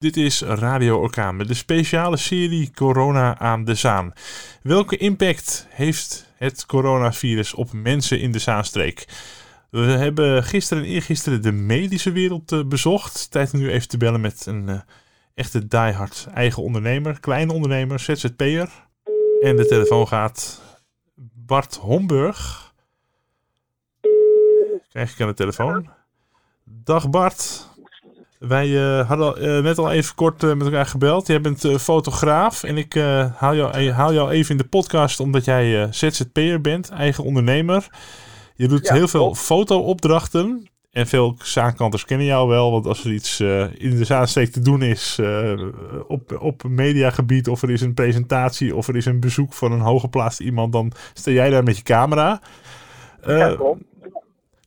Dit is Radio Orkaan met de speciale serie Corona aan de Zaan. Welke impact heeft het coronavirus op mensen in de Zaanstreek? We hebben gisteren en eergisteren de medische wereld uh, bezocht. Tijd om nu even te bellen met een uh, echte diehard eigen ondernemer, kleine ondernemer, ZZP'er. En de telefoon gaat Bart Homburg. Krijg ik aan de telefoon. Dag Bart. Wij uh, hadden uh, net al even kort uh, met elkaar gebeld. Jij bent fotograaf en ik haal, jou, haal jou even in de podcast omdat jij ZZP'er bent, eigen ondernemer. Je doet ja, heel veel foto-opdrachten en veel zaankanters kennen jou wel. Want als er iets in de Zaanstreek te doen is op, op mediagebied of er is een presentatie of er is een bezoek van een hooggeplaatst iemand, dan sta jij daar met je camera. ja,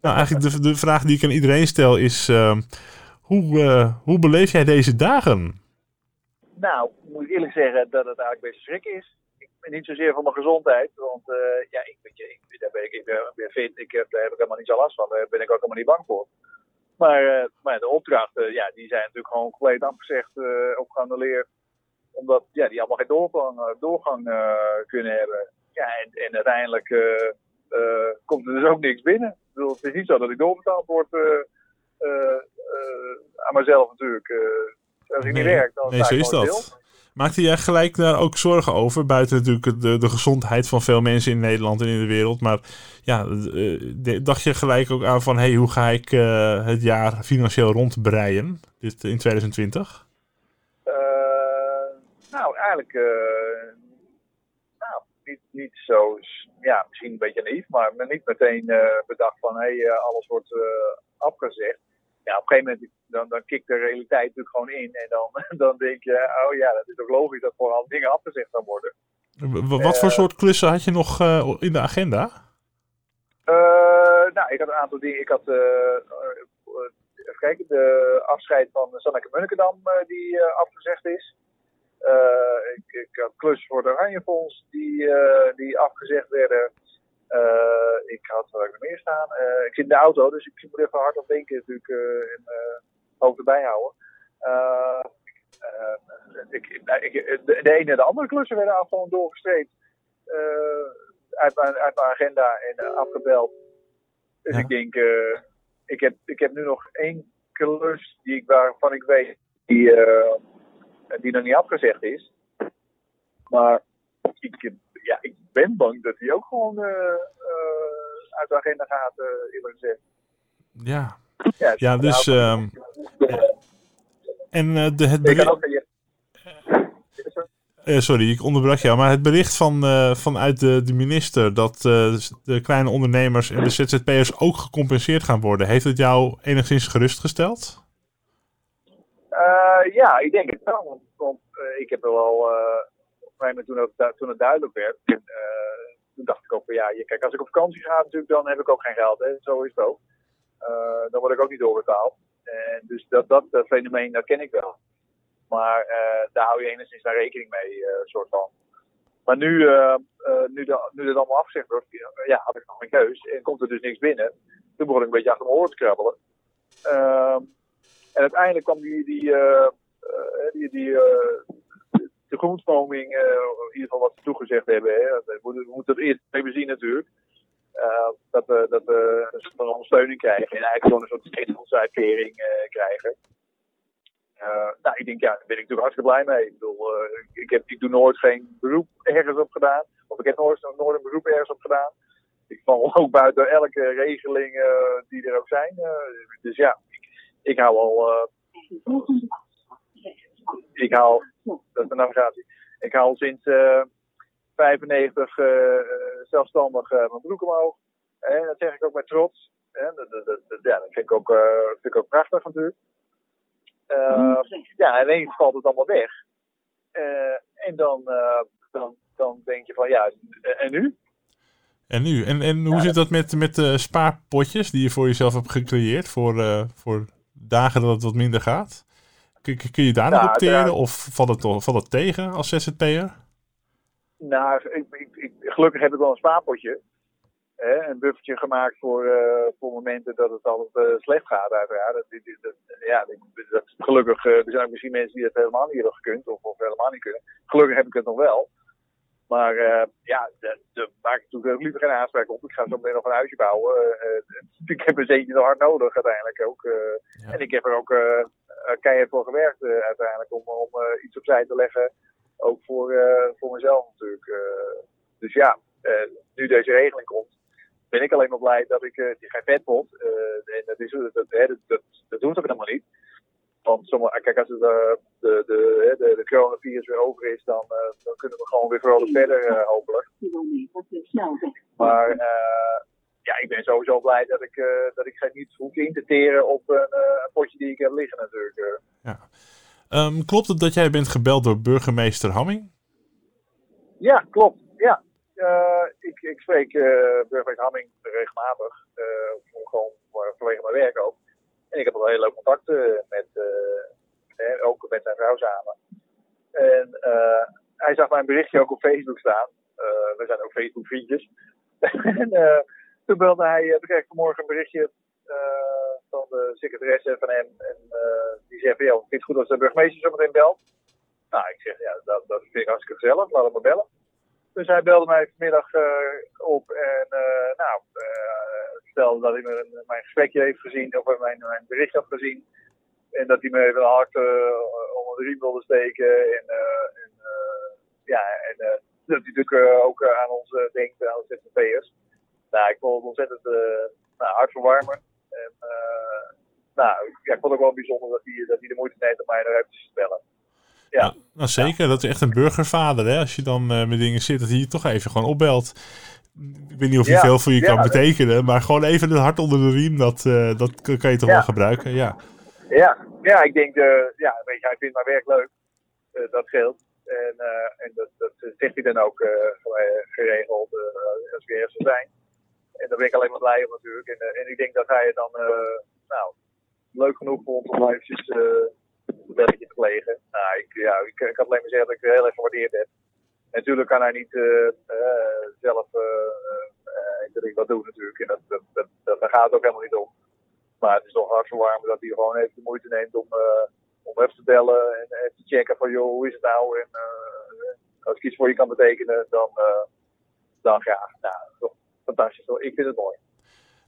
nou, eigenlijk de, de vraag die ik aan iedereen stel is... Hoe, uh, hoe beleef jij deze dagen? Nou, moet ik eerlijk zeggen dat het eigenlijk best schrik is. Ik ben niet zozeer van mijn gezondheid, want uh, ja, ik, weet je, ik, daar ben ik, ik ben, ben fit, ik heb, daar heb ik helemaal niet zo last van. Daar ben ik ook helemaal niet bang voor. Maar, maar de opdrachten, ja, die zijn natuurlijk gewoon compleet afgezegd of geannuleerd. Omdat ja, die allemaal geen doorgang, doorgang kunnen hebben. Ja, en, en uiteindelijk komt er dus ook niks binnen. Ik bedoel, het is niet zo dat ik doorbetaald word aan mezelf natuurlijk. Eh, als ik nee, niet werk, dan nee, zo is dat. Stil. Maakte jij gelijk daar ook zorgen over? Buiten natuurlijk de, de gezondheid van veel mensen in Nederland en in de wereld. Maar ja, dacht je gelijk ook aan van... hey, hoe ga ik uh, het jaar financieel rondbreien dit, in 2020? Uh, nou, eigenlijk... Uh, nou, niet, niet zo... Ja, misschien een beetje naïef, maar niet meteen bedacht van... hé, hey, alles wordt afgezegd ja, op een gegeven moment dan, dan kikt de realiteit natuurlijk gewoon in. En dan, dan denk je, oh ja, dat is ook logisch dat vooral dingen afgezegd gaan worden. Wat voor soort klussen had je nog uh, in de agenda? Uh, nou, ik had een aantal dingen. Ik had, uh, even kijken, de afscheid van Sanneke Munnikendam die afgezegd is. Ik, ik, had klussen voor de Oranjefonds die, die afgezegd werden. Uh, ik had waar ik meer staan. Uh, ik zit in de auto, dus ik moet even hard op denken natuurlijk uh, en hoofd erbij houden. Ik, ik, de, de, ene en de andere klussen werden gewoon doorgestreept uit, mijn, uit mijn agenda en afgebeld. Dus ja. ik denk, ik, heb, ik heb nu nog één klus die ik, waarvan ik weet die, die nog niet afgezegd is. Maar ben bang dat hij ook gewoon uh, uh, uit de agenda gaat, uh, eerlijk gezegd. Ja, ja, ja dus. Um, en de, het bericht. Uh, sorry, ik onderbrak jou. Maar het bericht van, uh, vanuit de, de, minister dat uh, de kleine ondernemers en de ZZP'ers ook gecompenseerd gaan worden, heeft het jou enigszins gerustgesteld? ja, ik denk het wel. Want, want ik heb er wel toen toen het duidelijk werd, uh, toen dacht ik ook van ja, kijk, als ik op vakantie ga natuurlijk, dan heb ik ook geen geld. Hè? Zo is het ook. Uh, dan word ik ook niet doorbetaald. En dus dat, dat, dat fenomeen, dat ken ik wel. Maar daar hou je enigszins naar rekening mee, soort van. Maar nu, nu, de, nu dit allemaal afgezegd wordt, ja, had ik nog een keus. En komt er dus niks binnen. Toen begon ik een beetje achter mijn oren te krabbelen. Ehm, en uiteindelijk kwam die, die, die, die de grondstroming, uh, in ieder geval wat ze toegezegd hebben, hè, we, moeten, we het eerst even zien natuurlijk. Uh, dat we, dat we een ondersteuning krijgen en eigenlijk gewoon een soort stedensuitkering uh, krijgen. Nou, ik denk, ja, daar ben ik natuurlijk hartstikke blij mee. Ik bedoel, ik, heb, ik doe nooit geen beroep ergens op gedaan. Of ik heb nooit, nooit een beroep ergens op gedaan. Ik val ook buiten elke regeling die er ook zijn. dus ja, ik, ik hou al ik haal, dat is de navigatie, ik haal sinds uh, 95 uh, zelfstandig uh, mijn broek omhoog. En dat zeg ik ook met trots. En dat, dat, dat, ja, dat vind ik ook, uh, vind ik ook prachtig natuurlijk. Uh, ja, ineens valt het allemaal weg. Uh, en dan, dan, dan denk je van ja, en nu? En nu? En, en hoe ja, zit dat met, met de spaarpotjes die je voor jezelf hebt gecreëerd voor, voor dagen dat het wat minder gaat? Kun, kun je daar nog nou, opteren of valt het, valt het tegen als ZZP'er? Nou, ik, ik, ik, gelukkig heb ik wel een spaarpotje. hè, een buffertje gemaakt voor, uh, voor momenten dat het altijd uh, slecht gaat, uiteraard. Dat, dat, dat, ja, dat, gelukkig, uh, er zijn misschien mensen die het helemaal niet hebben gekund, of, of helemaal niet kunnen. Gelukkig heb ik het nog wel. Maar ja, daar maak ik natuurlijk liever geen aanspraak op. Ik ga zo meteen nog een huisje bouwen. ik heb een zeetje hard nodig uiteindelijk ook. Ja. En ik heb er ook keihard voor gewerkt uiteindelijk om, om iets opzij te leggen. Ook voor, voor mezelf natuurlijk. dus ja, nu deze regeling komt, ben ik alleen maar blij dat ik uh, geen vetpot. Uh, en dat, is, dat, dat, dat, dat doen ze ook helemaal niet. Want sommige, kijk, als het, de, de, de, de coronavirus weer over is, dan, dan kunnen we gewoon weer vrolijk verder, hopelijk. Maar ja, ik ben sowieso blij dat ik, dat ik niet hoef in te teren op een, een potje die ik heb liggen natuurlijk. Ja. Um, klopt het dat jij bent gebeld door burgemeester Hamming? Ja, klopt. Ja, ik, ik spreek burgemeester Hamming regelmatig, gewoon vanwege mijn werk ook. En ik heb al heel leuk contact met, eh, ook met zijn vrouw samen. En hij zag mijn berichtje ook op Facebook staan. we zijn ook Facebook vriendjes. en toen belde hij, toen kreeg ik vanmorgen een berichtje van de secretaresse van hem. En die zei van, ja, het goed als de burgemeester zo meteen belt? Nou, ik zeg, ja, dat, dat vind ik hartstikke gezellig, laat hem maar bellen. Dus hij belde mij vanmiddag op en uh, nou, vertelde dat hij me mijn gesprekje heeft gezien, of mijn, mijn bericht had gezien. En dat hij me even hard onder de riem wilde steken. En, en ja, en dat hij natuurlijk ook aan ons denkt, aan de ZZP'ers. Nou, ik vond het ontzettend nou, hartverwarmend. En nou, ja, ik vond het ook wel bijzonder dat hij, dat hij de moeite neemt om mij even te stellen. Ja. nou zeker. Dat is echt een burgervader. Hè? Als je dan uh, met dingen zit, dat hij je toch even gewoon opbelt. Ik weet niet of hij veel voor je kan betekenen, maar gewoon even het hart onder de riem, dat, uh, dat kan je toch wel gebruiken. Ja, ja. ja ik denk, uh, ja, weet je, hij vindt mijn werk leuk. dat geldt. En, en dat, dat zegt hij dan ook geregeld als we eerst zijn. En daar ben ik alleen maar blij om natuurlijk. En, en ik denk dat hij het dan nou, leuk genoeg vond om eventjes een belletje te plegen. Nou, ik, ja, ik, ik kan alleen maar zeggen dat ik het heel erg gewaardeerd heb. Natuurlijk kan hij niet uh, uh, zelf uh, wat doen natuurlijk. En dat, dat, gaat ook helemaal niet om. Maar het is toch hartverwarmend dat hij gewoon even de moeite neemt om, om even te bellen en even te checken van joh, hoe is het nou? En als ik iets voor je kan betekenen, dan, dan graag. Nou, toch fantastisch. Ik vind het mooi.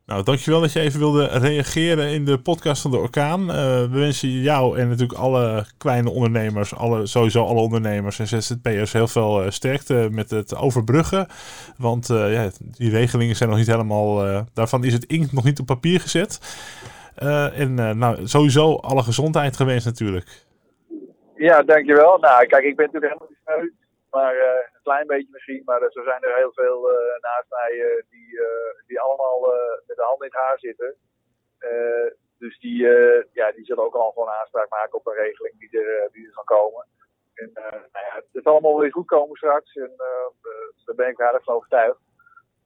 Nou, dankjewel dat je even wilde reageren in de podcast van de Orkaan. Uh, we wensen jou en natuurlijk alle kleine ondernemers, alle, sowieso alle ondernemers en ZZP'ers heel veel uh, sterkte met het overbruggen. Want uh, ja, die regelingen zijn nog niet helemaal, daarvan is het inkt nog niet op papier gezet. en nou, sowieso alle gezondheid gewenst natuurlijk. Ja, dankjewel. Nou, kijk, ik ben natuurlijk helemaal. Maar uh, een klein beetje misschien. Maar uh, zo zijn er heel veel uh, naast mij die, die allemaal met de hand in het haar zitten. dus die, ja, die zullen ook al gewoon aanspraak maken op een regeling die er, die er kan komen. En nou ja, het zal allemaal weer goed komen straks. En daar ben ik aardig van overtuigd.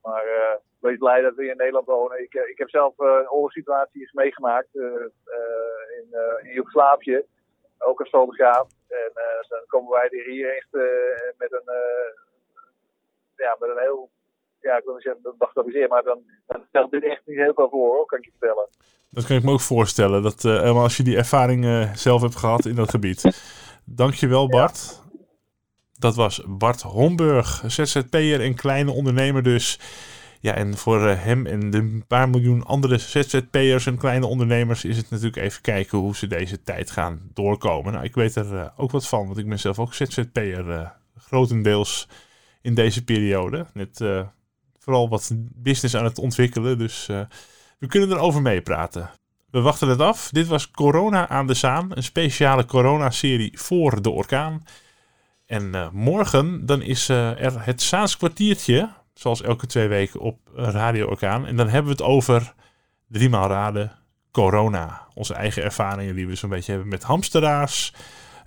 Maar wees blij dat we in Nederland wonen. Ik, ik heb zelf een oorlogssituatie meegemaakt in, in Joegoslavië ook als fotograaf. En uh, dan komen wij hier echt uh, met een, uh, ja, met een heel, ja, ik wil niet zeggen bagatelliseer, maar dan, dan stelt dit echt niet heel veel voor, hoor, kan ik je vertellen. Dat kan ik me ook voorstellen, dat helemaal als je die ervaring zelf hebt gehad in dat gebied. Dankjewel Bart. Ja. Dat was Bart Homburg, ZZP'er en kleine ondernemer dus. Ja, en voor eh, hem en de paar miljoen andere ZZP'ers en kleine ondernemers is het natuurlijk even kijken hoe ze deze tijd gaan doorkomen. Nou, ik weet er uh, ook wat van, want ik ben zelf ook ZZP'er uh, grotendeels in deze periode. Net uh, vooral wat business aan het ontwikkelen, dus we kunnen erover meepraten. We wachten het af. Dit was Corona aan de Zaan, een speciale corona-serie voor de orkaan. En morgen dan is er het Zaans kwartiertje zoals elke twee weken op Radio Orkaan. En dan hebben we het over, driemaal raden, corona. Onze eigen ervaringen die we zo'n beetje hebben met hamsteraars.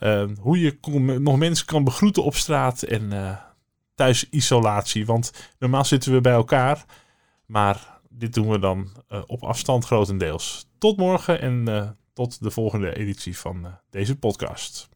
Uh, hoe je nog mensen kan begroeten op straat en thuisisolatie. Want normaal zitten we bij elkaar. Maar dit doen we dan uh, op afstand grotendeels. Tot morgen en tot de volgende editie van deze podcast.